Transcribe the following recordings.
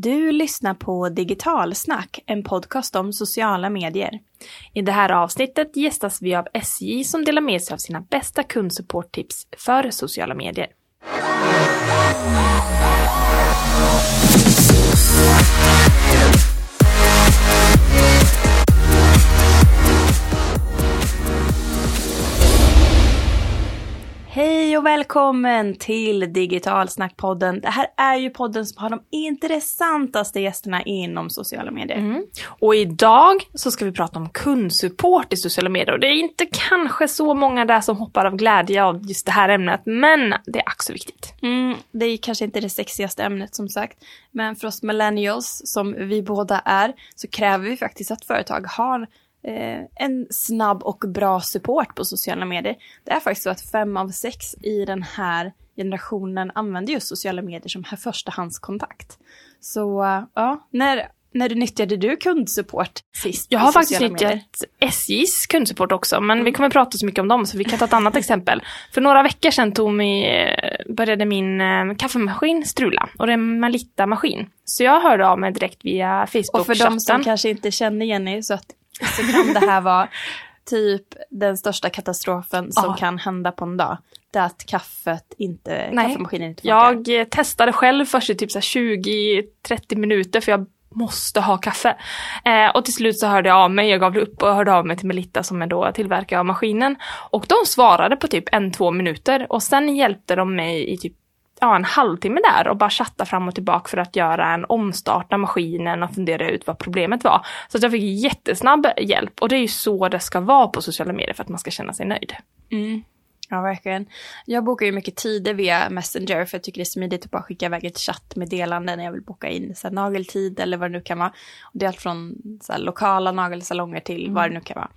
Du lyssnar på Digitalsnack, en podcast om sociala medier. I det här avsnittet gästas vi av SJ som delar med sig av sina bästa kundsupporttips för sociala medier. Hej och välkommen till Digitalsnackpodden. Det här är ju podden som har de intressantaste gästerna inom sociala medier. Mm. Och idag så ska vi prata om kundsupport i sociala medier och det är inte kanske så många där som hoppar av glädje av just det här ämnet men det är också viktigt. Mm, det är kanske inte det sexigaste ämnet som sagt men för oss millennials som vi båda är så kräver vi faktiskt att företag har en snabb och bra support på sociala medier. Det är faktiskt så att fem av sex i den här generationen använder just sociala medier som förstahandskontakt. Så uh, ja, när, när nyttjade du kundsupport sist? Jag har faktiskt nyttjat SJs kundsupport också, men mm. vi kommer prata så mycket om dem så vi kan ta ett annat exempel. För några veckor sedan tog mig, eh, började min kaffemaskin strula och det är en Malitta-maskin. Så jag hörde av mig direkt via Facebook-chatten. Och för de som kanske inte känner Jenny så att så kan det här vara typ den största katastrofen som kan hända på en dag. Det är att kaffet inte, Nej. kaffemaskinen inte funkar. Jag testade själv först i typ 20-30 minuter för jag måste ha kaffe. Eh, och till slut så hörde jag av mig, jag gav upp och hörde av mig till Melitta som är då tillverkare av maskinen. Och de svarade på typ en, två minuter och sen hjälpte de mig i typ ja, en halvtimme där och bara chatta fram och tillbaka för att göra en omstart av maskinen och fundera ut vad problemet var. Så att jag fick jättesnabb hjälp och det är ju så det ska vara på sociala medier för att man ska känna sig nöjd. Mm. Ja, verkligen. Jag bokar ju mycket tider via Messenger för jag tycker det är smidigt att bara skicka iväg ett chattmeddelande när jag vill boka in så här, nageltid eller vad det nu kan vara. Och det är allt från så här, lokala nagelsalonger till mm. vad det nu kan vara.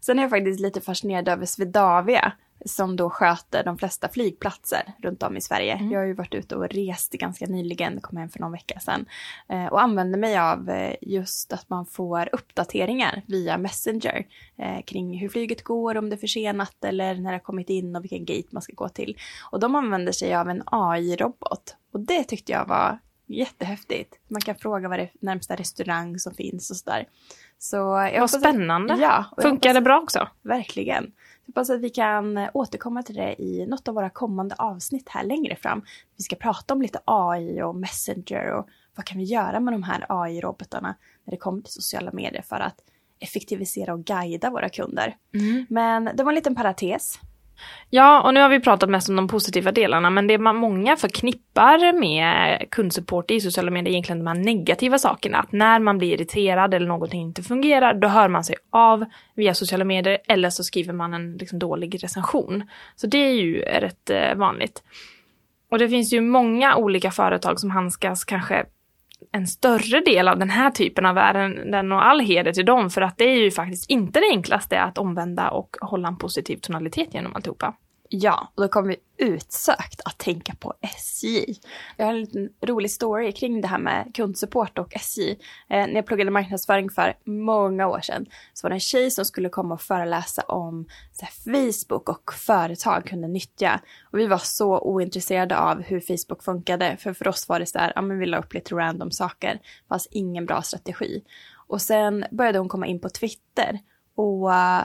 Sen är jag faktiskt lite fascinerad över Swedavia som då sköter de flesta flygplatser runt om i Sverige. Mm. Jag har ju varit ute och rest ganska nyligen, kom hem för någon vecka sedan. Eh, och använder mig av eh, just att man får uppdateringar via Messenger eh, kring hur flyget går, om det är försenat eller när det har kommit in och vilken gate man ska gå till. Och de använder sig av en AI-robot. Och det tyckte jag var jättehäftigt. Man kan fråga vad det är närmsta restaurang som finns och sådär. Så jag Vad spännande. Att, ja, Funkar det bra också? Verkligen. Hoppas att vi kan återkomma till det i något av våra kommande avsnitt här längre fram. Vi ska prata om lite AI och Messenger och vad kan vi göra med de här AI-robotarna när det kommer till sociala medier för att effektivisera och guida våra kunder. Mm. Men det var en liten parentes. Ja, och nu har vi pratat mest om de positiva delarna, men det man många förknippar med kundsupport i sociala medier är egentligen de här negativa sakerna. Att när man blir irriterad eller någonting inte fungerar, då hör man sig av via sociala medier eller så skriver man en liksom, dålig recension. Så det är ju rätt eh, vanligt. Och det finns ju många olika företag som handskas kanske en större del av den här typen av ärenden och all heder till dem för att det är ju faktiskt inte det enklaste att omvända och hålla en positiv tonalitet genom alltihopa. Ja, och då kommer vi utsökt att tänka på SJ. Jag har en liten rolig story kring det här med kundsupport och SJ. Eh, när jag pluggade marknadsföring för många år sedan så var det en tjej som skulle komma och föreläsa om här, Facebook och företag kunde nyttja. Och vi var så ointresserade av hur Facebook funkade, för för oss var det så här, ja men vi la upp lite random saker, Det fanns ingen bra strategi. Och sen började hon komma in på Twitter och uh,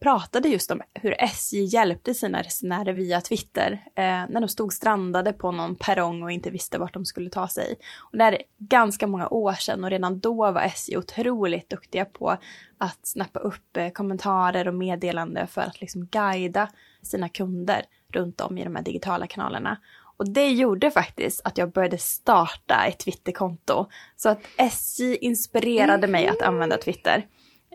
pratade just om hur SJ hjälpte sina resenärer via Twitter eh, när de stod strandade på någon perrong och inte visste vart de skulle ta sig. Och det är ganska många år sedan och redan då var SJ otroligt duktiga på att snappa upp eh, kommentarer och meddelande för att liksom guida sina kunder runt om i de här digitala kanalerna. Och det gjorde faktiskt att jag började starta ett Twitterkonto. Så att SJ inspirerade mig att använda Twitter.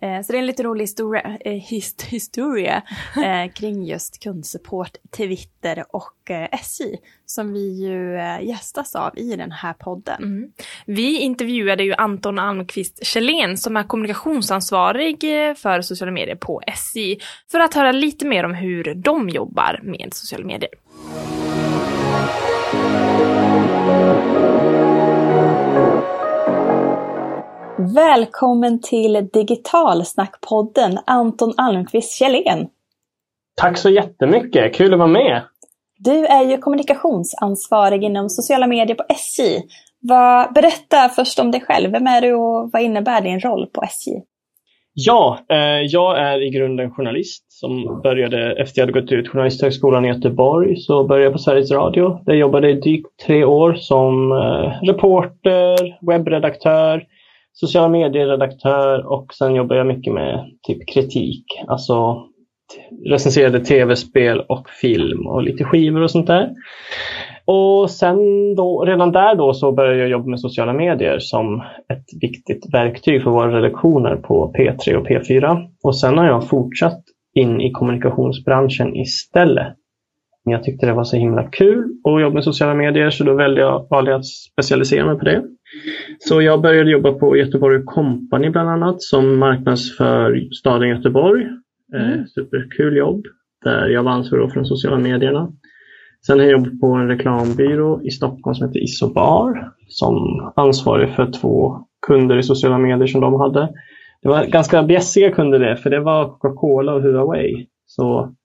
Eh, så det är en lite rolig historia, eh, hist historia eh, kring just kundsupport, Twitter och SJ som vi ju gästas av i den här podden. Mm. Vi intervjuade ju Anton Almqvist Kjellén som är kommunikationsansvarig för sociala medier på SJ för att höra lite mer om hur de jobbar med sociala medier. Välkommen till Digitalsnackpodden Anton Almqvist Kjellén. Tack så jättemycket, kul att vara med. Du är ju kommunikationsansvarig inom sociala medier på SJ. Vad, berätta först om dig själv. Vem är du och vad innebär din roll på SJ? Ja, eh, jag är i grunden journalist som började efter jag hade gått ut Journalisthögskolan i Göteborg. Så började jag på Sveriges Radio. Där jag jobbade i drygt tre år som eh, reporter, webbredaktör, sociala medieredaktör och sen jobbar jag mycket med typ kritik. Alltså recenserade tv-spel och film och lite skivor och sånt där. Och sen då, redan där då så började jag jobba med sociala medier som ett viktigt verktyg för våra redaktioner på P3 och P4. Och sen har jag fortsatt in i kommunikationsbranschen istället. Jag tyckte det var så himla kul att jobba med sociala medier så då valde jag, valde jag att specialisera mig på det. Så jag började jobba på Göteborg Company bland annat som marknadsför staden Göteborg. Eh, mm. superkul jobb där jag var ansvarig för de sociala medierna. Sen har jag jobbat på en reklambyrå i Stockholm som heter Isobar som ansvarig för två kunder i sociala medier som de hade. Det var ganska bjässiga kunder det, för det var Coca-Cola och Huawei. Så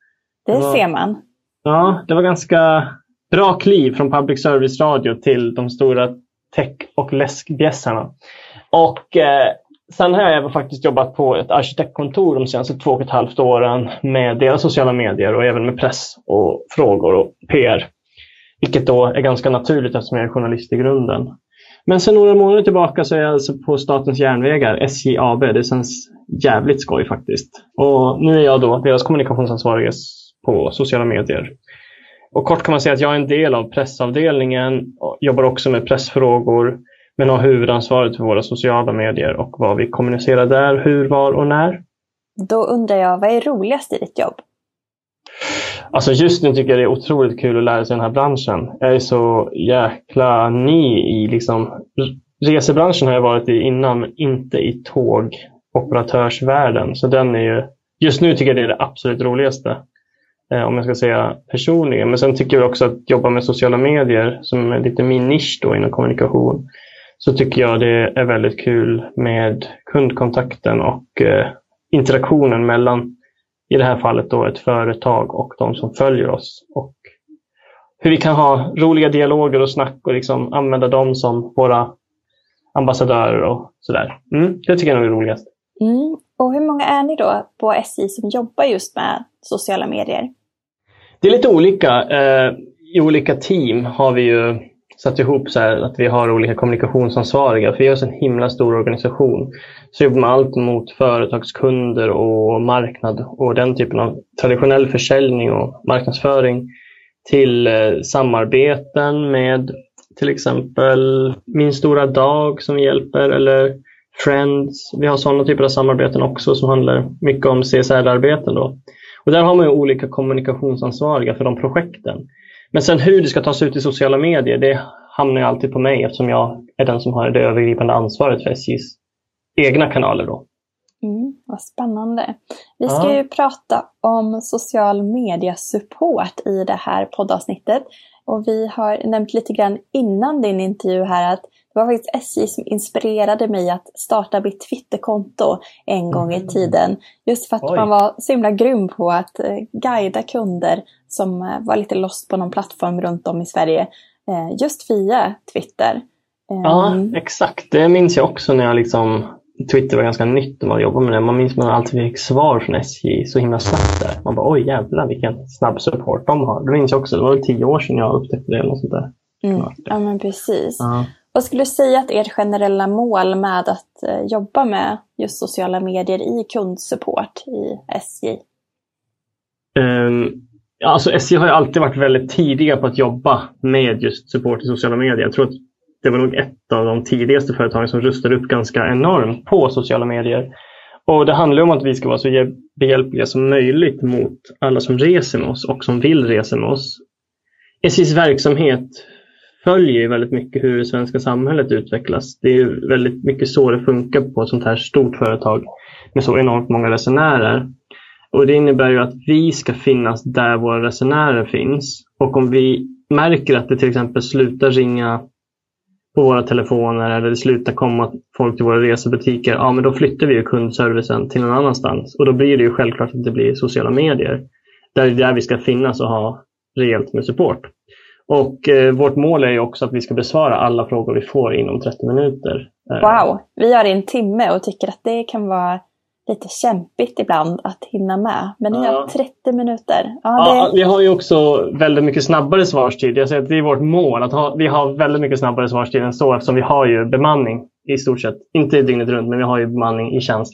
det, det var, ser man. Ja, det var ganska bra kliv från public service-radio till de stora tech och läskbjässarna. Och eh, sen har jag även faktiskt jobbat på ett arkitektkontor de senaste två och ett halvt åren med deras sociala medier och även med press och frågor och PR. Vilket då är ganska naturligt eftersom jag är journalist i grunden. Men sen några månader tillbaka så är jag alltså på Statens järnvägar, SJ AB. Det känns jävligt skoj faktiskt. Och nu är jag då deras kommunikationsansvarige på sociala medier. Och kort kan man säga att jag är en del av pressavdelningen, och jobbar också med pressfrågor, men har huvudansvaret för våra sociala medier och vad vi kommunicerar där, hur, var och när. Då undrar jag, vad är roligast i ditt jobb? Alltså just nu tycker jag det är otroligt kul att lära sig den här branschen. Jag är så jäkla ny i liksom resebranschen har jag varit i innan, men inte i tågoperatörsvärlden. Så den är ju, just nu tycker jag det är det absolut roligaste. Eh, om jag ska säga personligen. Men sen tycker jag också att jobba med sociala medier som är lite min nisch då inom kommunikation. Så tycker jag det är väldigt kul med kundkontakten och eh, interaktionen mellan i det här fallet då ett företag och de som följer oss. Och hur vi kan ha roliga dialoger och snack och liksom använda dem som våra ambassadörer och sådär. Mm, det tycker jag är roligast. Mm. Och hur många är ni då på SJ som jobbar just med sociala medier? Det är lite olika. Eh, I olika team har vi ju satt ihop så här att vi har olika kommunikationsansvariga. För vi är en himla stor organisation. Så jobbar man allt mot företagskunder och marknad och den typen av traditionell försäljning och marknadsföring till eh, samarbeten med till exempel Min stora dag som vi hjälper eller Friends. Vi har sådana typer av samarbeten också som handlar mycket om CSR-arbeten. Då. Och där har man olika kommunikationsansvariga för de projekten. Men sen hur det ska tas ut i sociala medier, det hamnar ju alltid på mig eftersom jag är den som har det övergripande ansvaret för SJs egna kanaler. Då. Mm, vad spännande. Vi ska ja. ju prata om social media-support i det här poddavsnittet. Och vi har nämnt lite grann innan din intervju här att det var faktiskt SJ som inspirerade mig att starta mitt Twitterkonto en gång i mm. tiden. Just för att Oj. man var så himla grym på att eh, guida kunder som eh, var lite lost på någon plattform runt om i Sverige. Eh, just via Twitter. Ja, ehm. exakt. Det minns jag också när jag liksom Twitter var ganska nytt när man jobbade med det. Man minns att man alltid fick svar från SJ så himla snabbt där. Man bara oj jävlar vilken snabb support de har. Det minns jag också. Det var väl tio år sedan jag upptäckte det. Eller något sånt där. Mm. Ja men precis. Ja. Vad skulle du säga att ert generella mål med att eh, jobba med just sociala medier i kundsupport i SJ? Um, ehm, alltså SJ har ju alltid varit väldigt tidiga på att jobba med just support i sociala medier. Jag tror att det var nog ett av de tidigaste företagen som rustade upp ganska enormt på sociala medier. Och Det handlar om att vi ska vara så behjälpliga som möjligt mot alla som reser med oss och som vill resa med oss. SJs verksamhet följer ju väldigt mycket hur det svenska samhället utvecklas. Det är väldigt mycket så det funkar på ett sånt här stort företag med så enormt många resenärer. Och Det innebär ju att vi ska finnas där våra resenärer finns. Och om vi märker att det till exempel slutar ringa på våra telefoner eller det slutar komma folk till våra resebutiker, ja men då flyttar vi kundservicen till någon annanstans. Och då blir det ju självklart att det blir sociala medier. Där, där vi ska finnas och ha rejält med support. Och eh, vårt mål är ju också att vi ska besvara alla frågor vi får inom 30 minuter. Eh, Wow, vi har en timme och tycker att det kan vara lite kämpigt ibland att hinna med. Men ni Ja. har 30 minuter. Ja, Ja, det, vi har ju också väldigt mycket snabbare svarstid. Jag säger att det är vårt mål. att ha, Vi har väldigt mycket snabbare svarstid än så eftersom vi har ju bemanning i stort sett. Inte dygnet runt, men vi har ju bemanning i tjänst.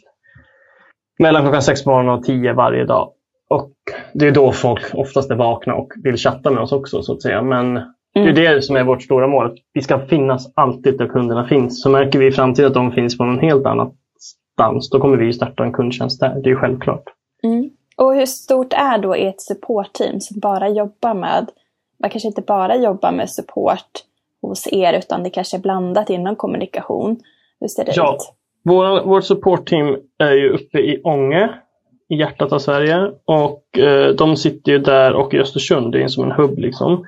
Mellan klockan sex på morgonen och tio varje dag. Och det är då folk oftast är vakna och vill chatta med oss också så att säga. Men det är det som är vårt stora mål. Vi ska finnas alltid där kunderna finns. Så märker vi i framtiden att de finns på någon helt annanstans, då kommer vi starta en kundtjänst där. Det är självklart. mm. Och hur stort är då ert supportteam som bara jobbar med, man kanske inte bara jobbar med support hos er utan det kanske är blandat inom kommunikation. Hur ser det Ja. ut? Vår, vårt supportteam är ju uppe i Ånge, i hjärtat av Sverige. Och eh, de sitter ju där och i Östersund, det är som en hubb liksom.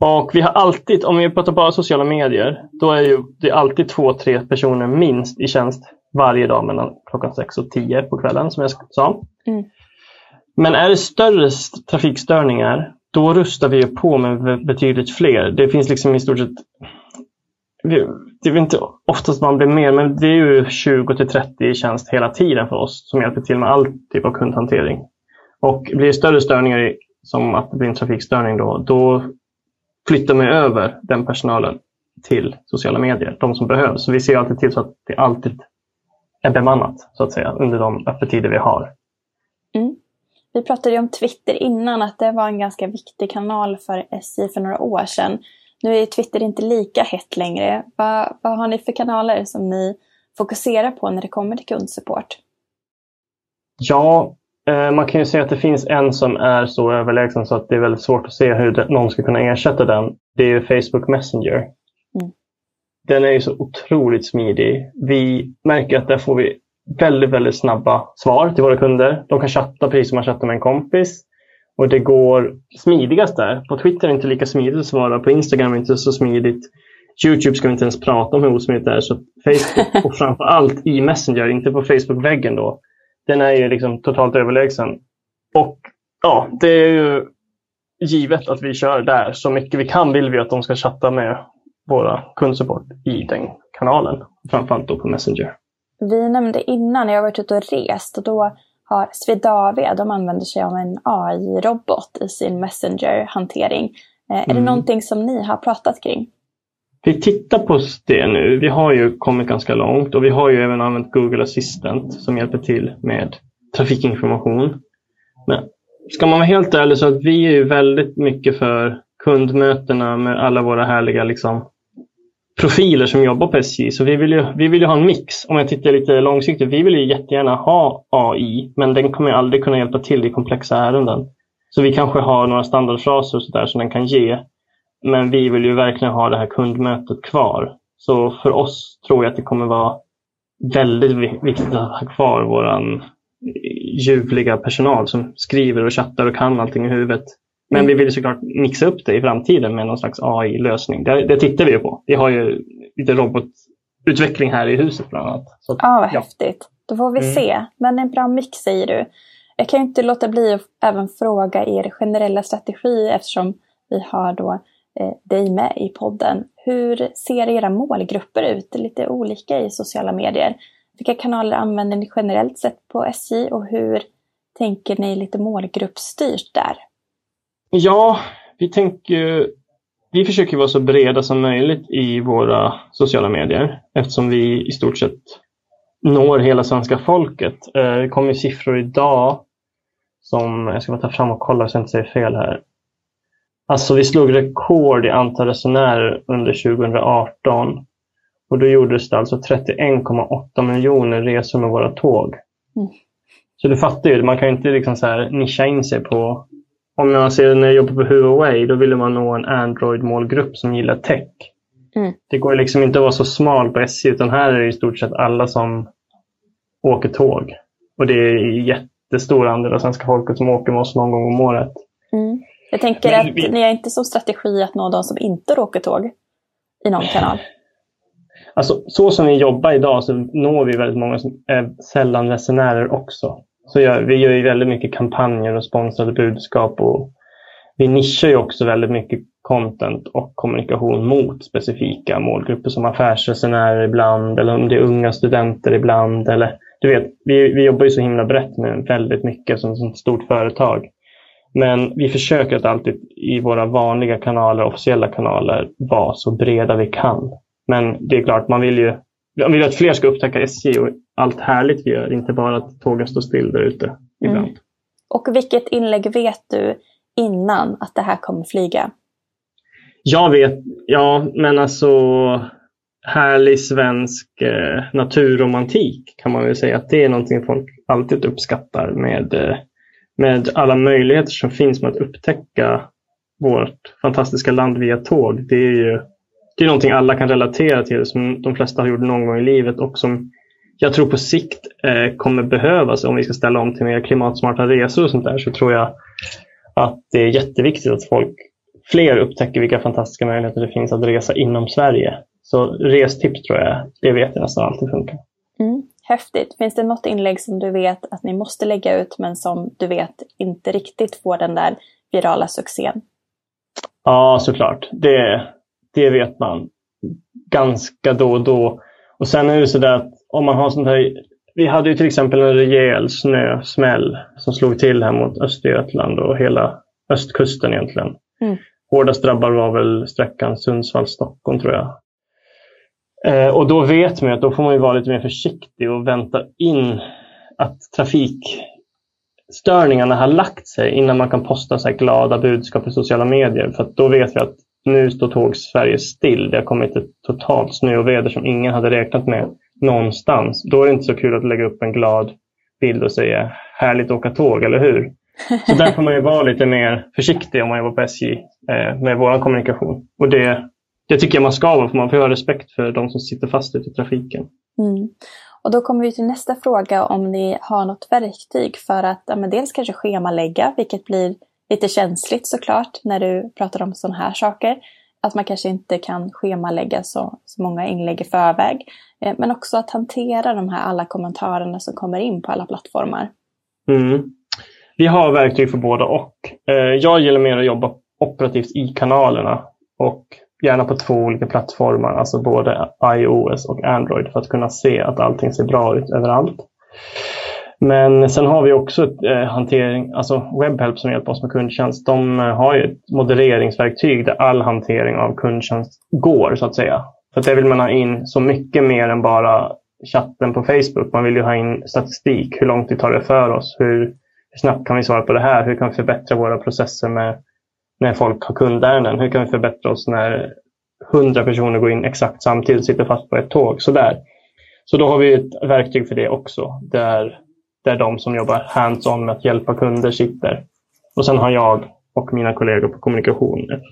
Och vi har alltid, om vi pratar bara sociala medier, då är ju det alltid två, tre personer minst i tjänst varje dag mellan klockan sex och tio på kvällen som jag sa. Mm. Men är det större st- trafikstörningar, då rustar vi ju på med betydligt fler. Det finns liksom i stort sett vi- det är väl inte oftast man blir mer, men det är ju 20 till 30 i tjänst hela tiden för oss som hjälper till med all typ av kundhantering. Och blir det större störningar som att det blir en trafikstörning då, då flyttar man över den personalen till sociala medier, de som behövs. Så vi ser alltid till så att det alltid är bemannat så att säga under de öppettider vi har. Mm. Vi pratade ju om Twitter innan, att det var en ganska viktig kanal för SJ för några år sedan. Nu är Twitter inte lika hett längre. Vad, vad har ni för kanaler som ni fokuserar på när det kommer till kundsupport? Ja, eh, man kan ju säga att det finns en som är så överlägsen så att det är väldigt svårt att se hur någon ska kunna ersätta den. Det är Facebook Messenger. Mm. Den är ju så otroligt smidig. Vi märker att där får vi väldigt, väldigt snabba svar till våra kunder. De kan chatta precis som man chattar med en kompis. Och det går smidigast där. På Twitter är det inte lika smidigt att svara. På Instagram är det inte så smidigt. Youtube ska vi inte ens prata om hur osmidigt det är. Så Facebook och framför allt i Messenger, inte på Facebook-väggen då. Den är ju liksom totalt överlägsen. Och ja, det är ju givet att vi kör där. Så mycket vi kan vill vi att de ska chatta med våra kundsupport i den kanalen. Framförallt då på Messenger. Vi nämnde innan, jag har varit ute och rest och då har Swedavia, de använder sig av en AI-robot i sin Messenger-hantering. Eh, Är det Mm. någonting som ni har pratat kring? Vi tittar på det nu. Vi har ju kommit ganska långt och vi har ju även använt Google Assistant som hjälper till med trafikinformation. Men ska man vara helt ärlig så att vi är ju väldigt mycket för kundmötena med alla våra härliga liksom, profiler som jobbar på SJ. Så vi vill, ju, vi vill ju ha en mix. Om jag tittar lite långsiktigt. Vi vill ju jättegärna ha AI, men den kommer ju aldrig kunna hjälpa till i komplexa ärenden. Så vi kanske har några standardfraser och så där som den kan ge. Men vi vill ju verkligen ha det här kundmötet kvar. Så för oss tror jag att det kommer vara väldigt viktigt att ha kvar våran eh, ljuvliga personal som skriver och chattar och kan allting i huvudet. Men Mm. vi vill såklart mixa upp det i framtiden med någon slags AI-lösning. Det, det tittar vi ju på. Vi har ju lite robotutveckling här i huset bland annat. Så att, Ja, vad häftigt. Då får vi Mm. se. Men en bra mix säger du. Jag kan ju inte låta bli att även fråga er generella strategi eftersom vi har då eh, dig med i podden. Hur ser era målgrupper ut? Lite olika i sociala medier. Vilka kanaler använder ni generellt sett på SJ och hur tänker ni lite målgruppsstyrt där? Ja, vi tänker vi försöker vara så breda som möjligt i våra sociala medier eftersom vi i stort sett når hela svenska folket. Eh, Det kom ju siffror idag som, jag ska bara ta fram och kolla så jag inte säger fel här. Alltså vi slog rekord i antal resenärer under 2018 och då gjordes det alltså 31,8 miljoner resor med våra tåg. Mm. Så du fattar ju, man kan ju inte liksom så här nischa in sig på om man ser när jag jobbar på Huawei, då ville man nå en Android-målgrupp som gillar tech. Mm. Det går liksom inte att vara så smal på SJ, utan här är det i stort sett alla som åker tåg. Och det är jättestor andel av svenska folket som åker med oss någon gång om året. Mm. Jag tänker Men att vi- ni har inte som strategi att nå de som inte åker tåg i någon kanal. Alltså, så som vi jobbar idag så når vi väldigt många som är sällan resenärer också. Så gör, vi gör ju väldigt mycket kampanjer och sponsrade budskap och vi nischar ju också väldigt mycket content och kommunikation mot specifika målgrupper som affärsresenärer ibland eller om det är unga studenter ibland. Eller, du vet, vi, vi jobbar ju så himla brett med väldigt mycket som ett stort företag. Men vi försöker att alltid i våra vanliga kanaler, officiella kanaler, vara så breda vi kan. Men det är klart, man vill ju man vill att fler ska upptäcka SJ och allt härligt vi gör, inte bara att tågen står still där ute ibland. Mm. Och vilket inlägg vet du innan att det här kommer flyga? Jag vet, ja men alltså härlig svensk eh, naturromantik kan man väl säga att det är någonting folk alltid uppskattar med, eh, med alla möjligheter som finns med att upptäcka vårt fantastiska land via tåg. Det är ju det är någonting alla kan relatera till som de flesta har gjort någon gång i livet och som jag tror på sikt eh, kommer behövas om vi ska ställa om till mer klimatsmarta resor och sånt där så tror jag att det är jätteviktigt att folk, fler upptäcker vilka fantastiska möjligheter det finns att resa inom Sverige. Så restips tror jag, det vet jag nästan alltid funkar. Mm, häftigt. Finns det något inlägg som du vet att ni måste lägga ut men som du vet inte riktigt får den där virala succén? Ja, såklart. Det, det vet man ganska då och då. Och sen är det så att om man har sånt här vi hade ju till exempel en rejäl snösmäll som slog till här mot Östergötland och hela östkusten egentligen. Mm. Hårdast drabbad var väl sträckan Sundsvall-Stockholm tror jag. Eh, och då vet man att då får man vara lite mer försiktig och vänta in att trafikstörningarna har lagt sig innan man kan posta så glada budskap i sociala medier. För då vet vi att nu står tåg Sverige still. Det har kommit ett totalt snöoväder som ingen hade räknat med någonstans. Då är det inte så kul att lägga upp en glad bild och säga härligt att åka tåg, eller hur? Så där får man ju vara lite mer försiktig om man jobbar på SJ eh, med vår kommunikation. Och det, det tycker jag man ska vara, för man får ha respekt för de som sitter fast ute i trafiken. Mm. Och då kommer vi till nästa fråga om ni har något verktyg för att ja, men dels kanske schemalägga, vilket blir lite känsligt såklart när du pratar om sådana här saker. Att man kanske inte kan schemalägga så, så många inlägg i förväg. Eh, men också att hantera de här alla kommentarerna som kommer in på alla plattformar. Mm. Vi har verktyg för båda och. Eh, jag gillar mer att jobba operativt i kanalerna och gärna på två olika plattformar, alltså både iOS och Android för att kunna se att allting ser bra ut överallt. Men sen har vi också ett eh, hantering, alltså Webhelp som hjälper oss med kundtjänst. De eh, har ju ett modereringsverktyg där all hantering av kundtjänst går så att säga. För det vill man ha in så mycket mer än bara chatten på Facebook. Man vill ju ha in statistik. Hur lång tid tar det för oss? Hur, hur snabbt kan vi svara på det här? Hur kan vi förbättra våra processer med när folk har kundärenden? Hur kan vi förbättra oss när hundra personer går in exakt samtidigt och sitter fast på ett tåg? Så, där. så då har vi ett verktyg för det också. Där där de som jobbar hands-on med att hjälpa kunder sitter. Och sen har jag och mina kollegor på kommunikation ett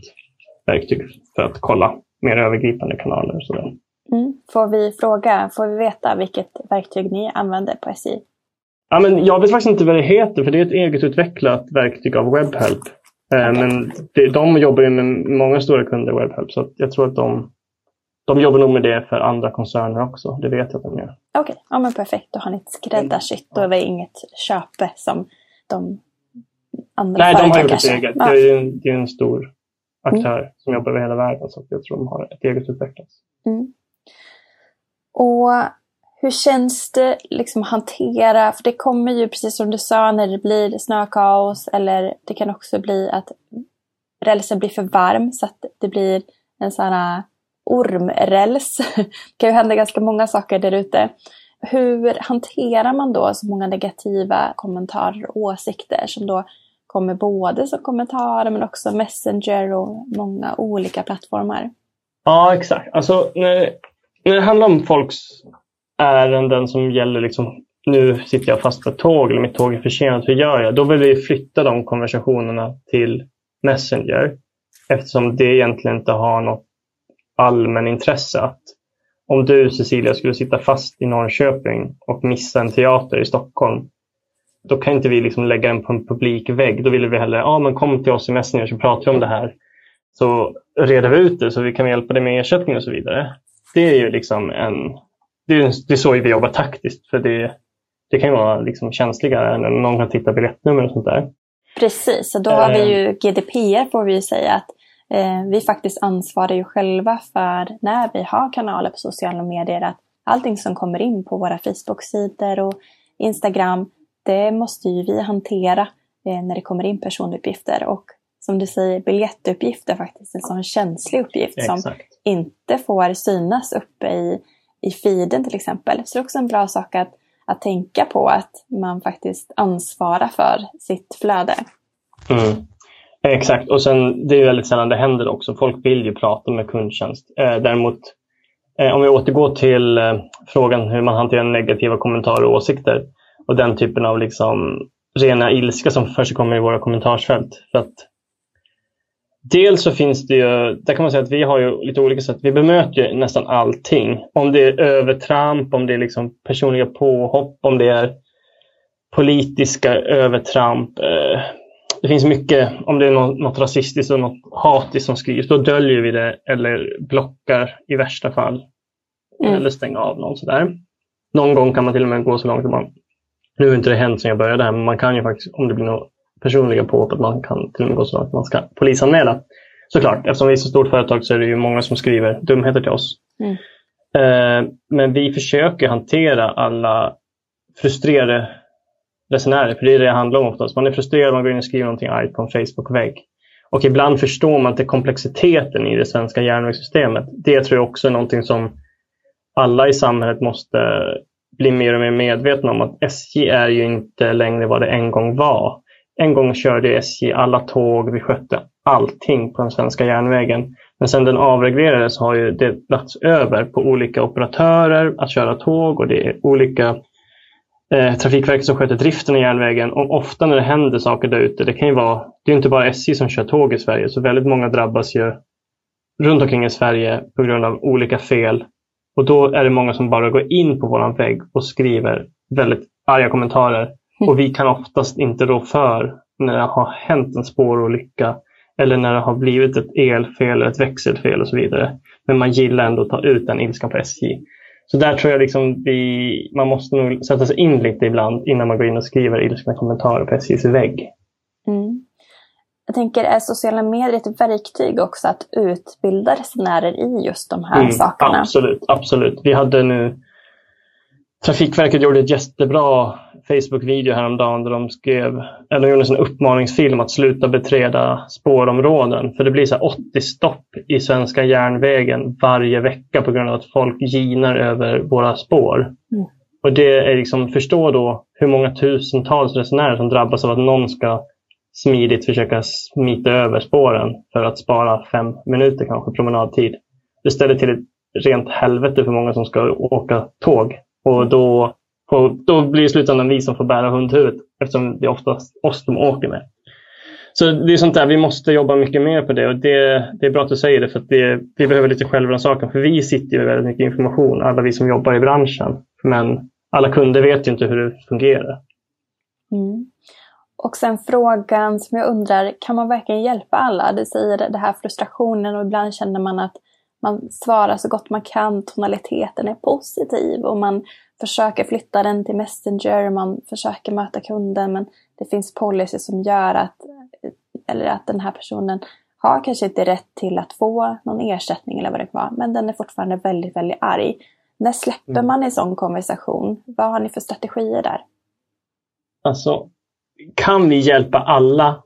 verktyg för att kolla mer övergripande kanaler. Och sådär. Mm. Får vi fråga, får vi veta vilket verktyg ni använder på SJ? Ja, men jag vet faktiskt inte vad det heter, för det är ett eget utvecklat verktyg av Webhelp. Eh, okay. Men det, de jobbar ju med många stora kunder, Webhelp, så jag tror att de de jobbar nog med det för andra koncerner också. Det vet jag att de gör. Okej, okay. ja men perfekt. Då har ni ett skräddarsytt. Då är det inget köpe som de andra Nej, de har gjort ett eget. Ja. Det är en, det är en stor aktör mm. som jobbar över hela världen. Så jag tror de har ett eget utvecklat. Mm. Och hur känns det liksom att hantera, för det kommer ju precis som du sa när det blir snökaos eller det kan också bli att rälsen blir för varm så att det blir en sån här ormräls. Det kan ju hända ganska många saker där ute. Hur hanterar man då så många negativa kommentarer och åsikter som då kommer både som kommentarer men också Messenger och många olika plattformar? Ja, exakt. Alltså, när, när det handlar om folks ärenden som gäller liksom nu sitter jag fast på ett tåg eller mitt tåg är försenat, hur gör jag? Då vill vi flytta de konversationerna till Messenger eftersom det egentligen inte har något allmänintresse att om du Cecilia skulle sitta fast i Norrköping och missa en teater i Stockholm, då kan inte vi liksom lägga den på en publik vägg. Då vill vi hellre, ja ah, men kom till oss i Messenger så pratar vi om det här. Så reder vi ut det så vi kan hjälpa dig med ersättning och så vidare. Det är ju liksom en, det är, det är så vi jobbar taktiskt. För det, det kan ju vara liksom känsliga ärenden, någon kan titta biljettnummer och sånt där. Precis, och då har vi ju GDPR får vi ju säga att eh, vi faktiskt ansvarar ju själva för när vi har kanaler på sociala medier att allting som kommer in på våra Facebook-sidor och Instagram, det måste ju vi hantera eh, när det kommer in personuppgifter. Och som du säger, biljettuppgifter faktiskt en sån känslig uppgift Exakt. som inte får synas uppe i, i feeden till exempel. Så det är också en bra sak att, att tänka på att man faktiskt ansvarar för sitt flöde. Mm. Exakt, och sen det är väldigt sällan det händer också. Folk vill ju prata med kundtjänst. Eh, däremot eh, om vi återgår till eh, frågan hur man hanterar negativa kommentarer och åsikter och den typen av liksom rena ilska som förekommer i våra kommentarsfält. För att Dels så finns det ju, där kan man säga att vi har ju lite olika sätt. Vi bemöter ju nästan allting. Om det är övertramp, om det är liksom personliga påhopp, om det är politiska övertramp. Eh, det finns mycket, om det är något, något rasistiskt och något hatiskt som skrivs, då döljer vi det eller blockar i värsta fall. Mm. Eller stänger av någon sådär. Någon gång kan man till och med gå så långt att man, nu har inte det hänt sedan jag började här, men man kan ju faktiskt, om det blir något personliga påhopp, att man kan till och med gå så långt att man ska polisanmäla. Såklart, eftersom vi är så stort företag så är det ju många som skriver dumheter till oss. Mm. Eh, men vi försöker hantera alla frustrerade resenärer, för det är det det handlar om oftast. Man är frustrerad, man går in och skriver någonting argt på en Facebook-vägg. Och ibland förstår man inte komplexiteten i det svenska järnvägssystemet. Det tror jag också är någonting som alla i samhället måste bli mer och mer medvetna om att SJ är ju inte längre vad det en gång var. En gång körde SJ alla tåg, vi skötte allting på den svenska järnvägen. Men sen den avreglerades har ju det lagts över på olika operatörer att köra tåg och det är olika eh, Trafikverket som sköter driften av järnvägen. Och ofta när det händer saker där ute, det kan ju vara, det är inte bara SJ som kör tåg i Sverige, så väldigt många drabbas ju runt omkring i Sverige på grund av olika fel. Och då är det många som bara går in på våran vägg och skriver väldigt arga kommentarer. Och vi kan oftast inte rå för när det har hänt en spårolycka eller när det har blivit ett elfel eller ett växelfel och så vidare. Men man gillar ändå att ta ut den ilskan på SJ. Så där tror jag liksom vi, man måste nog sätta sig in lite ibland innan man går in och skriver ilskna kommentarer på SJs vägg. Mm. Jag tänker, är sociala medier ett verktyg också att utbilda resenärer i just de här mm, sakerna? Absolut, absolut. Vi hade nu Trafikverket gjorde ett jättebra Facebook-video häromdagen där de skrev, eller gjorde en uppmaningsfilm att sluta beträda spårområden. För det blir så 80 stopp i svenska järnvägen varje vecka på grund av att folk ginar över våra spår. Mm. Och det är liksom, förstå då hur många tusentals resenärer som drabbas av att någon ska smidigt försöka smita över spåren för att spara fem minuter kanske promenadtid. Det ställer till ett rent helvete för många som ska åka tåg. Och då och då blir det i slutändan vi som får bära hundhuvudet eftersom det är oftast oss de åker med. Så det är sånt där, vi måste jobba mycket mer på det och det, det är bra att du säger det för att det, vi behöver lite självrannsakan för vi sitter med väldigt mycket information, alla vi som jobbar i branschen. Men alla kunder vet ju inte hur det fungerar. Mm. Och sen frågan som jag undrar, kan man verkligen hjälpa alla? Du säger det här frustrationen och ibland känner man att man svarar så gott man kan, tonaliteten är positiv och man försöker flytta den till Messenger, man försöker möta kunden men det finns policy som gör att, eller att den här personen har kanske inte rätt till att få någon ersättning eller vad det kan vara, men den är fortfarande väldigt, väldigt arg. När släpper mm. man en sån konversation? Vad har ni för strategier där? Alltså, kan vi hjälpa alla?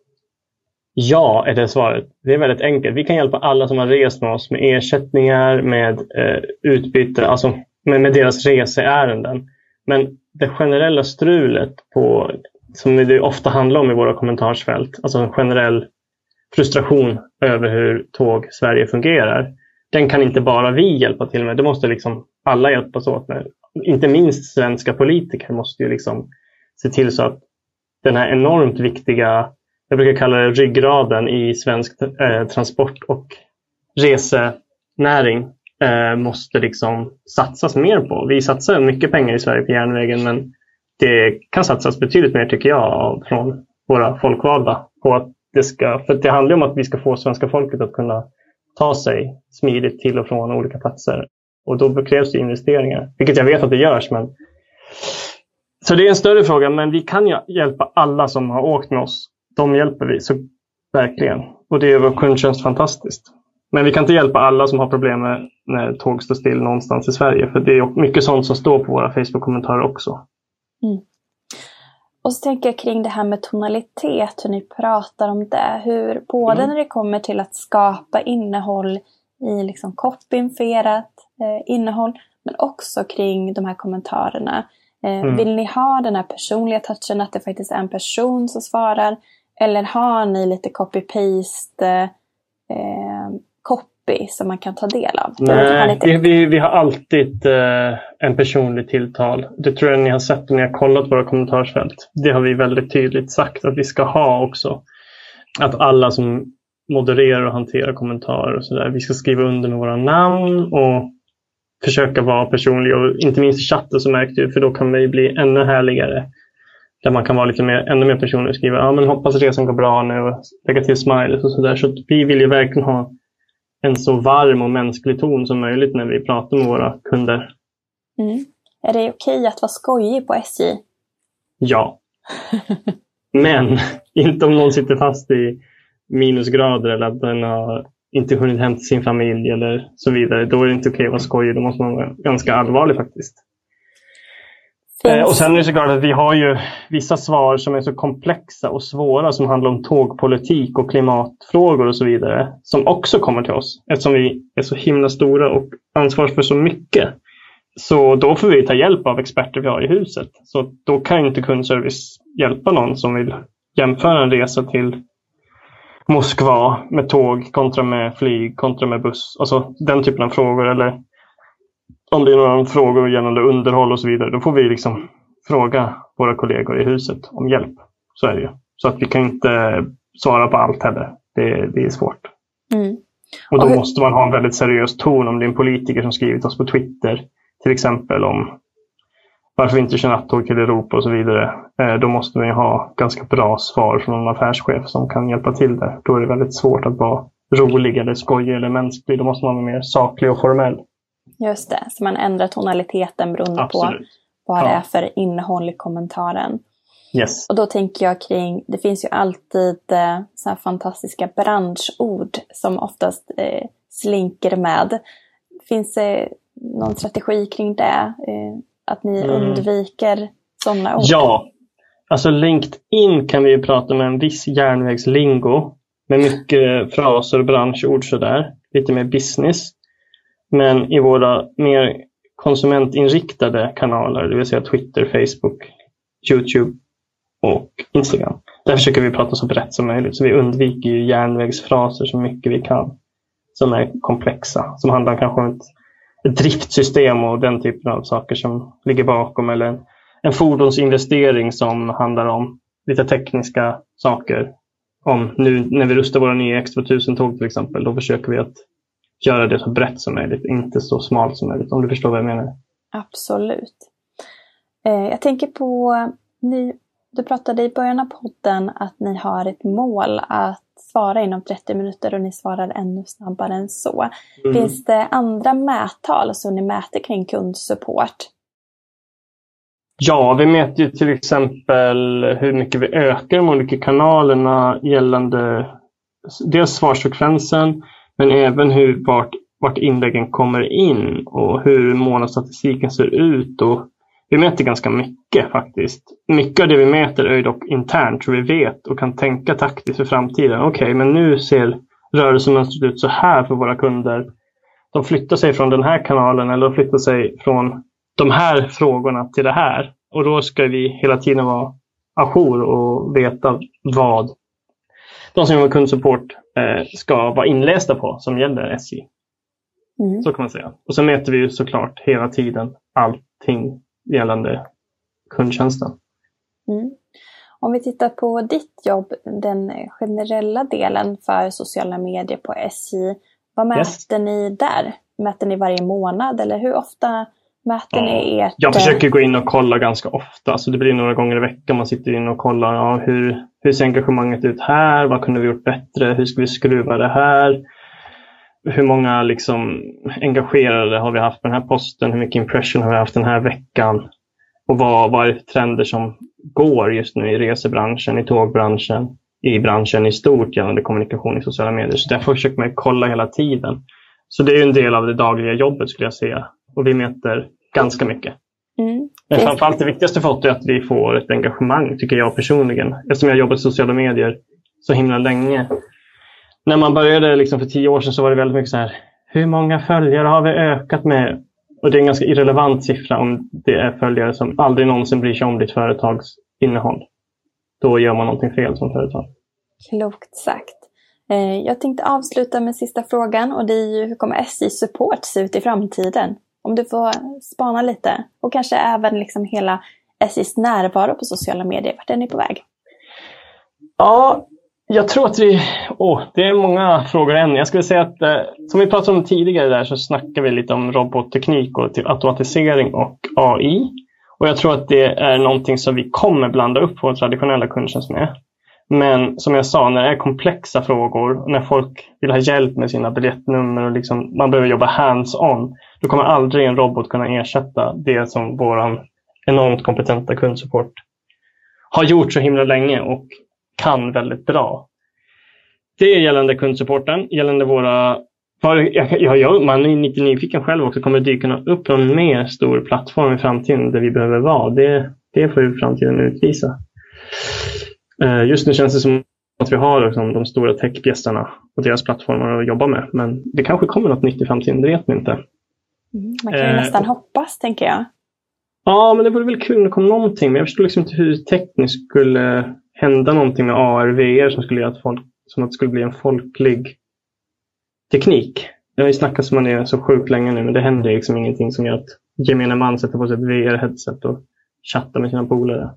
Ja, är det svaret. Det är väldigt enkelt. Vi kan hjälpa alla som har rest med oss med ersättningar, med eh, utbyte, alltså med, med deras reseärenden. Men det generella strulet på, som det ofta handlar om i våra kommentarsfält, alltså en generell frustration över hur tåg Sverige fungerar. Den kan inte bara vi hjälpa till med, det måste liksom alla hjälpas åt med. Inte minst svenska politiker måste ju liksom se till så att den här enormt viktiga, jag brukar kalla det ryggraden i svensk eh, transport och resenäring eh, måste liksom satsas mer på. Vi satsar mycket pengar i Sverige på järnvägen men det kan satsas betydligt mer tycker jag från våra folkvalda. På att det, ska, för det handlar om att vi ska få svenska folket att kunna ta sig smidigt till och från olika platser. Och då krävs det investeringar, vilket jag vet att det görs. Men... Så det är en större fråga, men vi kan ju hjälpa alla som har åkt med oss de hjälper vi, så verkligen. Och det är vår kundtjänst fantastiskt. Men vi kan inte hjälpa alla som har problem med när tåg står still någonstans i Sverige. För det är mycket sånt som står på våra Facebook-kommentarer också. Mm. Och så tänker jag kring det här med tonalitet, hur ni pratar om det. Hur, både mm. när det kommer till att skapa innehåll i liksom copyinfierat eh, innehåll, men också kring de här kommentarerna. Eh, mm. Vill ni ha den här personliga touchen, att det faktiskt är en person som svarar? Eller har ni lite copy-paste eh, copy som man kan ta del av? Nej, vi, vi, vi, har alltid eh, en personlig tilltal. Det tror jag ni har sett om ni har kollat våra kommentarsfält. Det har vi väldigt tydligt sagt att vi ska ha också. Att alla som modererar och hanterar kommentarer och sådär, vi ska skriva under med våra namn och försöka vara personliga. Och inte minst i chatten så märkte du, för då kan vi bli ännu härligare. Där man kan vara lite mer, ännu mer personlig och skriva ja, men hoppas resan går bra nu och lägga till smileys och sådär. Så vi vill ju verkligen ha en så varm och mänsklig ton som möjligt när vi pratar med våra kunder. Mm. Är det okej att vara skojig på SJ? Ja. Men inte om någon sitter fast i minusgrader eller att den har inte hunnit hämta sin familj eller så vidare. Då är det inte okej att vara skojig. Då måste man vara ganska allvarlig faktiskt. Eh, och sen är det såklart att vi har ju vissa svar som är så komplexa och svåra som handlar om tågpolitik och klimatfrågor och så vidare. Som också kommer till oss eftersom vi är så himla stora och ansvarar för så mycket. Så då får vi ta hjälp av experter vi har i huset. Så då kan inte kundservice hjälpa någon som vill jämföra en resa till Moskva med tåg kontra med flyg kontra med buss. Alltså den typen av frågor. Eller om det är några frågor gällande underhåll och så vidare, då får vi liksom fråga våra kollegor i huset om hjälp. Så är det ju. Så att vi kan inte svara på allt heller. Det, det är svårt. Mm. Och då och måste man ha en väldigt seriös ton om det är en politiker som skrivit oss på Twitter. Till exempel om varför vi inte kör nattåg till Europa och så vidare. Eh, då måste man ha ganska bra svar från en affärschef som kan hjälpa till där. Då är det väldigt svårt att vara rolig eller skojig eller mänsklig. Då måste man vara mer saklig och formell. Just det, så man ändrar tonaliteten beroende Absolut. på vad det är för innehåll i kommentaren. Yes. Och då tänker jag kring, det finns ju alltid eh, så här fantastiska branschord som oftast eh, slinker med. Finns det någon strategi kring det? Eh, att ni mm. undviker sådana ord? Ja, alltså LinkedIn kan vi ju prata med en viss järnvägslingo med mycket fraser och branschord sådär. Lite mer business. Men i våra mer konsumentinriktade kanaler, det vill säga Twitter, Facebook, Youtube och Instagram. Där försöker vi prata så brett som möjligt. Så vi undviker ju järnvägsfraser så mycket vi kan. Som är komplexa. Som handlar kanske om ett, ett driftsystem och den typen av saker som ligger bakom. Eller en, en fordonsinvestering som handlar om lite tekniska saker. Om nu när vi rustar våra nya X2000-tåg till exempel, då försöker vi att göra det så brett som möjligt, inte så smalt som möjligt. Om du förstår vad jag menar? Absolut. Eh, jag tänker på, ni, du pratade i början av podden att ni har ett mål att svara inom 30 minuter och ni svarar ännu snabbare än så. Mm. Finns det andra mättal som ni mäter kring kundsupport? Ja, vi mäter ju till exempel hur mycket vi ökar de olika kanalerna gällande dels svarsfrekvensen men även hur vart, vart inläggen kommer in och hur månadsstatistiken ser ut. Och vi mäter ganska mycket faktiskt. Mycket av det vi mäter är dock internt så vi vet och kan tänka taktiskt för framtiden. Okej, okay, men nu ser rörelsemönstret ut så här för våra kunder. De flyttar sig från den här kanalen eller de flyttar sig från de här frågorna till det här. Och då ska vi hela tiden vara ajour och veta vad de som jobbar med kundsupport eh, ska vara inlästa på som gäller SJ. Mm. Så kan man säga. Och så mäter vi ju såklart hela tiden allting gällande kundtjänsten. Mm. Om vi tittar på ditt jobb, den generella delen för sociala medier på SJ. Vad mäter yes. ni där? Mäter ni varje månad eller hur ofta Mäter ni ert... Jag försöker gå in och kolla ganska ofta. Så det blir några gånger i veckan man sitter in och kollar. Ja, hur, hur ser engagemanget ut här? Vad kunde vi gjort bättre? Hur ska vi skruva det här? Hur många liksom, engagerade har vi haft på den här posten? Hur mycket impression har vi haft den här veckan? Och vad, vad är trender som går just nu i resebranschen, i tågbranschen, i branschen i stort gällande kommunikation i sociala medier. Så därför försöker man kolla hela tiden. Så det är en del av det dagliga jobbet skulle jag säga. Och vi mäter ganska mycket. Mm. Men framförallt det viktigaste för oss är att vi får ett engagemang, tycker jag personligen. Eftersom jag jobbat i sociala medier så himla länge. När man började liksom för tio år sedan så var det väldigt mycket så här, hur många följare har vi ökat med? Och det är en ganska irrelevant siffra om det är följare som aldrig någonsin bryr sig om ditt företags innehåll. Då gör man någonting fel som företag. Klokt sagt. Eh, jag tänkte avsluta med sista frågan och det är ju hur kommer SJ Support se ut i framtiden? Om du får spana lite och kanske även liksom hela SJs närvaro på sociala medier. Vart är ni på väg? Ja, jag tror att vi... Oh, det är många frågor än. Jag skulle säga att eh, som vi pratade om tidigare där så snackar vi lite om robotteknik och automatisering och AI. Och jag tror att det är någonting som vi kommer blanda upp vår traditionella kundtjänst med. Men som jag sa, när det är komplexa frågor, när folk vill ha hjälp med sina biljettnummer och liksom, man behöver jobba hands-on, då kommer aldrig en robot kunna ersätta det som vår enormt kompetenta kundsupport har gjort så himla länge och kan väldigt bra. Det är gällande kundsupporten, gällande våra Ja, ja, man är lite nyfiken själv också. Kommer det dyka upp någon mer stor plattform i framtiden där vi behöver vara? Det, det får ju framtiden utvisa. Eh, just nu känns det som att vi har liksom, de stora techbjässarna och deras plattformar att jobba med. Men det kanske kommer något nytt i framtiden, det vet vi inte. Mm, man kan ju eh, nästan hoppas, tänker jag. Ja, men det vore väl kul om det kom någonting. Men jag förstår liksom inte hur tekniskt skulle hända någonting med AR, VR som skulle göra att, folk, som att det skulle bli en folklig teknik. Det har ju snackats om det så sjukt länge nu, men det händer liksom ingenting som gör att gemene man sätter på sig ett VR-headset och chattar med sina polare.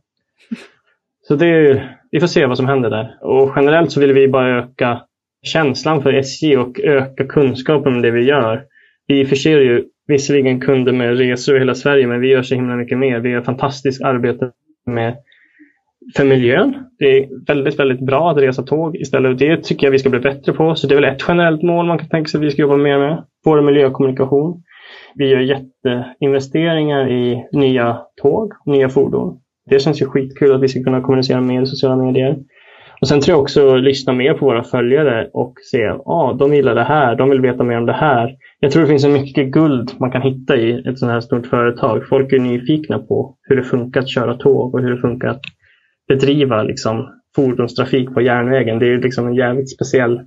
Så det är, vi får se vad som händer där. Och generellt så vill vi bara öka känslan för SJ och öka kunskapen om det vi gör. Vi förser ju visserligen kunder med resor i hela Sverige, men vi gör så himla mycket mer. Vi gör fantastiskt arbete med för miljön. Det är väldigt, väldigt bra att resa tåg istället. Det tycker jag vi ska bli bättre på. Så det är väl ett generellt mål man kan tänka sig att vi ska jobba mer med. Vår miljökommunikation. Vi gör jätteinvesteringar i nya tåg, nya fordon. Det känns ju skitkul att vi ska kunna kommunicera mer i sociala medier. Och Sen tror jag också lyssna mer på våra följare och se att ah, de gillar det här, de vill veta mer om det här. Jag tror det finns så mycket guld man kan hitta i ett sådant här stort företag. Folk är nyfikna på hur det funkar att köra tåg och hur det funkar att bedriva liksom, fordonstrafik på järnvägen. Det är liksom en jävligt speciell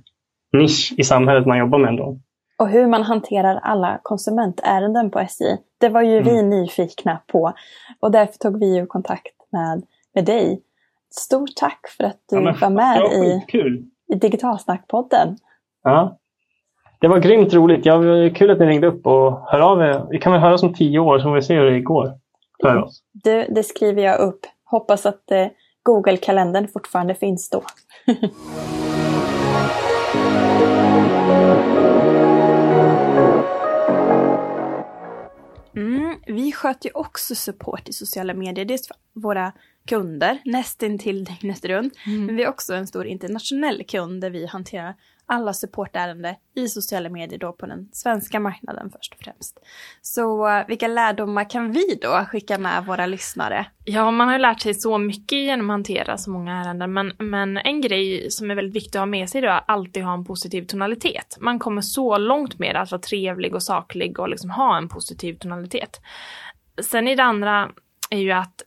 nisch i samhället man jobbar med ändå. Och hur man hanterar alla konsumentärenden på SJ. Det var ju mm. vi nyfikna på. Och därför tog vi ju kontakt med, med dig. Stort tack för att du ja, var med i, i Digitalsnackpodden. Ja. Det var grymt roligt. Ja, kul att ni ringde upp och hör av er. Vi kan väl höras om tio år så får vi se hur det går för oss. Du, det skriver jag upp. Hoppas att eh, Google-kalendern fortfarande finns då. Mm, vi sköter ju också support i sociala medier. Våra kunder, nästintill dygnet runt. Mm. Men vi har också en stor internationell kund där vi hanterar alla supportärenden i sociala medier då på den svenska marknaden först och främst. Så uh, vilka lärdomar kan vi då skicka med våra lyssnare? Ja, man har ju lärt sig så mycket genom att hantera så många ärenden, men, men en grej som är väldigt viktig att ha med sig då är att alltid ha en positiv tonalitet. Man kommer så långt med att vara trevlig och saklig och liksom ha en positiv tonalitet. Sen i det andra är ju att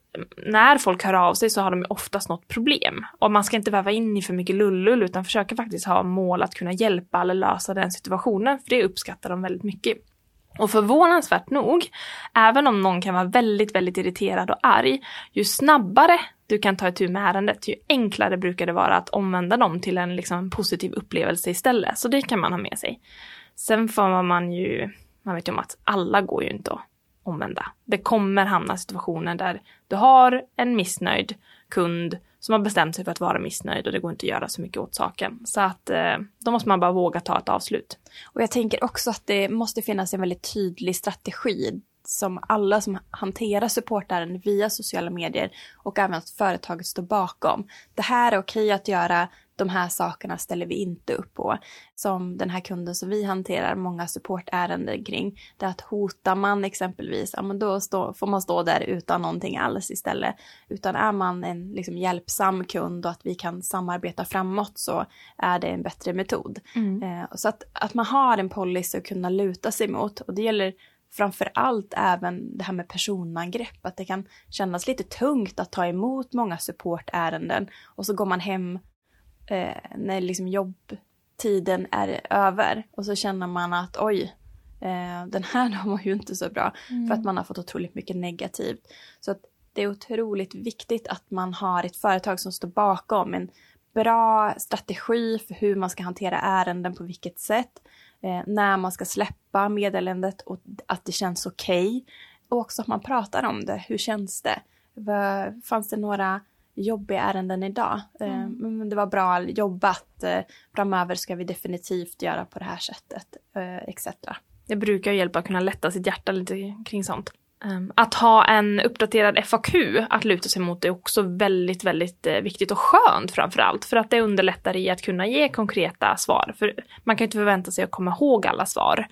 när folk hör av sig så har de oftast något problem. Och man ska inte väva in i för mycket lullull utan försöka faktiskt ha mål att kunna hjälpa eller lösa den situationen, för det uppskattar de väldigt mycket. Och förvånansvärt nog, även om någon kan vara väldigt, väldigt irriterad och arg, ju snabbare du kan ta itu med ärendet, ju enklare brukar det vara att omvända dem till en liksom, positiv upplevelse istället. Så det kan man ha med sig. Sen får man ju, man vet ju om att alla går ju inte att omvända. Det kommer hamna situationer där du har en missnöjd kund som har bestämt sig för att vara missnöjd och det går inte att göra så mycket åt saken. Så att eh, då måste man bara våga ta ett avslut. Och jag tänker också att det måste finnas en väldigt tydlig strategi som alla som hanterar supportärenden via sociala medier och även att företaget står bakom. Det här är okej att göra, de här sakerna ställer vi inte upp på. Som den här kunden som vi hanterar många supportärenden kring. Det att hotar man exempelvis, ja men då stå, får man stå där utan någonting alls istället. Utan är man en liksom, hjälpsam kund och att vi kan samarbeta framåt så är det en bättre metod. Mm. Eh, så att, att man har en policy att kunna luta sig mot och det gäller framför allt även det här med personangrepp, att det kan kännas lite tungt att ta emot många supportärenden och så går man hem eh, när liksom jobbtiden är över och så känner man att oj, eh, den här var ju inte så bra mm. för att man har fått otroligt mycket negativt. Så att det är otroligt viktigt att man har ett företag som står bakom en bra strategi för hur man ska hantera ärenden på vilket sätt eh, när man ska släppa meddelandet och att det känns okej. Okay. Och också att man pratar om det. Hur känns det? Fanns det några jobbiga ärenden idag? Eh, mm. Eh, det var bra jobbat. Eh, framöver ska vi definitivt göra på det här sättet, eh, etc. Det brukar hjälpa att kunna lätta sitt hjärta lite kring sånt. Ehm, att ha en uppdaterad FAQ att luta sig mot är också väldigt, väldigt eh, viktigt och skönt framförallt. För att det underlättar i att kunna ge konkreta svar. För man kan inte förvänta sig att komma ihåg alla svar.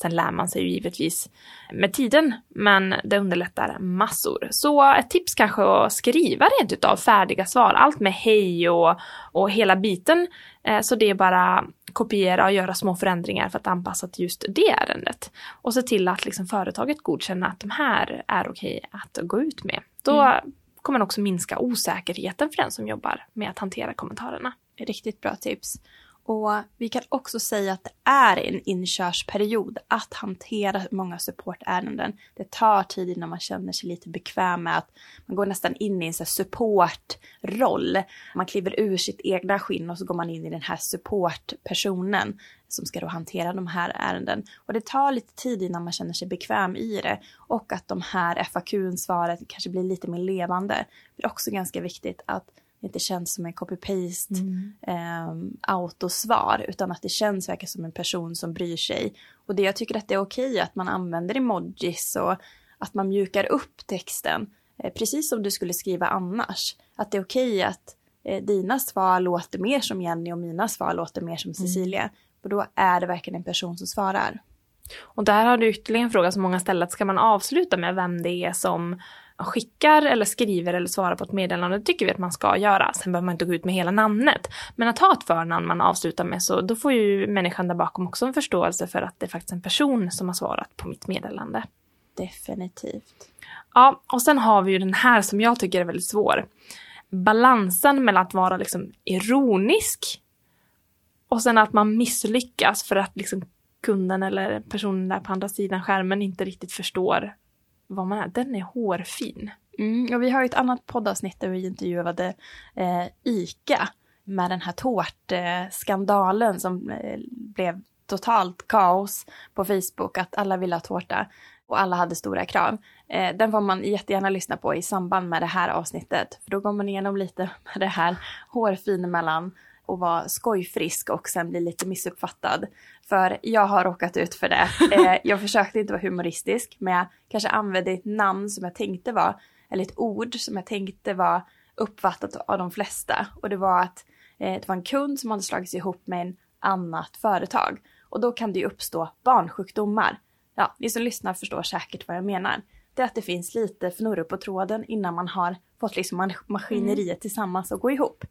Sen lär man sig ju givetvis med tiden, men det underlättar massor. Så ett tips kanske att skriva rent utav färdiga svar, allt med hej och, och hela biten. Eh, så det är bara kopiera och göra små förändringar för att anpassa till just det ärendet. Och se till att liksom företaget godkänner att de här är okej att gå ut med. Då mm. kommer man också minska osäkerheten för den som jobbar med att hantera kommentarerna. Riktigt bra tips. Och vi kan också säga att det är en inkörsperiod att hantera många supportärenden. Det tar tid innan man känner sig lite bekväm med att man går nästan in i en supportroll. Man kliver ur sitt egna skinn och så går man in i den här supportpersonen som ska då hantera de här ärenden. Och det tar lite tid innan man känner sig bekväm i det och att de här FAQ-svaren kanske blir lite mer levande. Det är också ganska viktigt att inte känns som en copy-paste mm. eh, autosvar utan att det känns verkligen som en person som bryr sig. Och det jag tycker att det är okej att man använder emojis och att man mjukar upp texten eh, precis som du skulle skriva annars. Att det är okej att eh, dina svar låter mer som Jenny och mina svar låter mer som mm. Cecilia. Mm. Och då är det verkligen en person som svarar. Och där har du ytterligare en fråga som många ställt. Ska man avsluta med vem det är som skickar eller skriver eller svarar på ett meddelande, det tycker vi att man ska göra. Sen behöver man inte gå ut med hela namnet. Men att ha ett förnamn man avslutar med, så då får ju människan där bakom också en förståelse för att det är faktiskt en person som har svarat på mitt meddelande. Definitivt. Ja, och sen har vi ju den här som jag tycker är väldigt svår. Balansen mellan att vara liksom ironisk och sen att man misslyckas för att liksom kunden eller personen där på andra sidan skärmen inte riktigt förstår vad man är. Den är hårfin. Mm, och vi har ju ett annat poddavsnitt där vi intervjuade eh, ICA med den här tårtskandalen som eh, blev totalt kaos på Facebook, att alla ville ha tårta och alla hade stora krav. Eh, den får man jättegärna lyssna på i samband med det här avsnittet, för då går man igenom lite med det här hårfin mellan och vara skojfrisk och sen bli lite missuppfattad. För jag har råkat ut för det. Eh, jag försökte inte vara humoristisk, men jag kanske använde ett namn som jag tänkte var, eller ett ord som jag tänkte var uppfattat av de flesta. Och det var att eh, det var en kund som hade slagits ihop med en annat företag. Och då kan det ju uppstå barnsjukdomar. Ja, ni som lyssnar förstår säkert vad jag menar. Det är att det finns lite fnurror på tråden innan man har fått liksom maskineriet mm. tillsammans att gå ihop.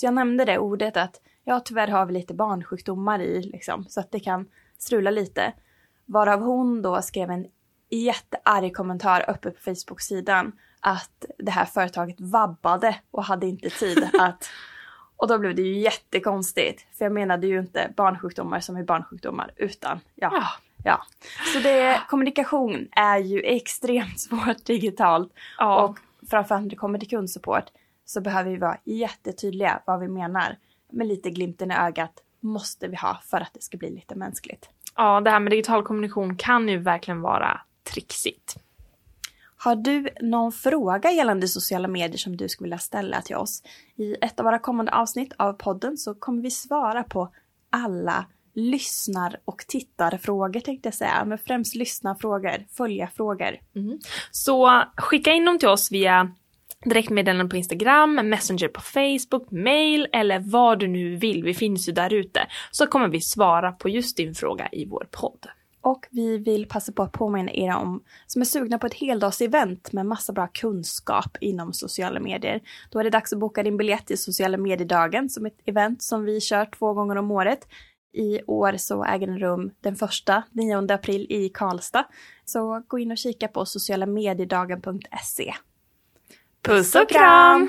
Så jag nämnde det ordet att ja, tyvärr har vi lite barnsjukdomar i liksom, så att det kan strula lite. Varav hon då skrev en jättearg kommentar uppe på Facebook-sidan att det här företaget vabbade och hade inte tid att... Och då blev det ju jättekonstigt, för jag menade ju inte barnsjukdomar som är barnsjukdomar, utan ja. ja. ja. Så det, kommunikation är ju extremt svårt digitalt. Ja. Och framförallt när det kommer till kundsupport så behöver vi vara jättetydliga vad vi menar. Med lite glimten i ögat måste vi ha för att det ska bli lite mänskligt. Ja, det här med digital kommunikation kan ju verkligen vara trixigt. Har du någon fråga gällande sociala medier som du skulle vilja ställa till oss? I ett av våra kommande avsnitt av podden så kommer vi svara på alla lyssnar och tittarfrågor tänkte jag säga, men främst lyssnarfrågor, följarfrågor. Mm. Så skicka in dem till oss via direktmeddelande på Instagram, Messenger på Facebook, mail eller vad du nu vill. Vi finns ju där ute. Så kommer vi svara på just din fråga i vår podd. Och vi vill passa på att påminna er om som är sugna på ett heldagsevent med massa bra kunskap inom sociala medier. Då är det dags att boka din biljett till sociala mediedagen som ett event som vi kör två gånger om året. I år så äger den rum den första, 9 april i Karlstad. Så gå in och kika på socialamediedagen.se. Puss och kram!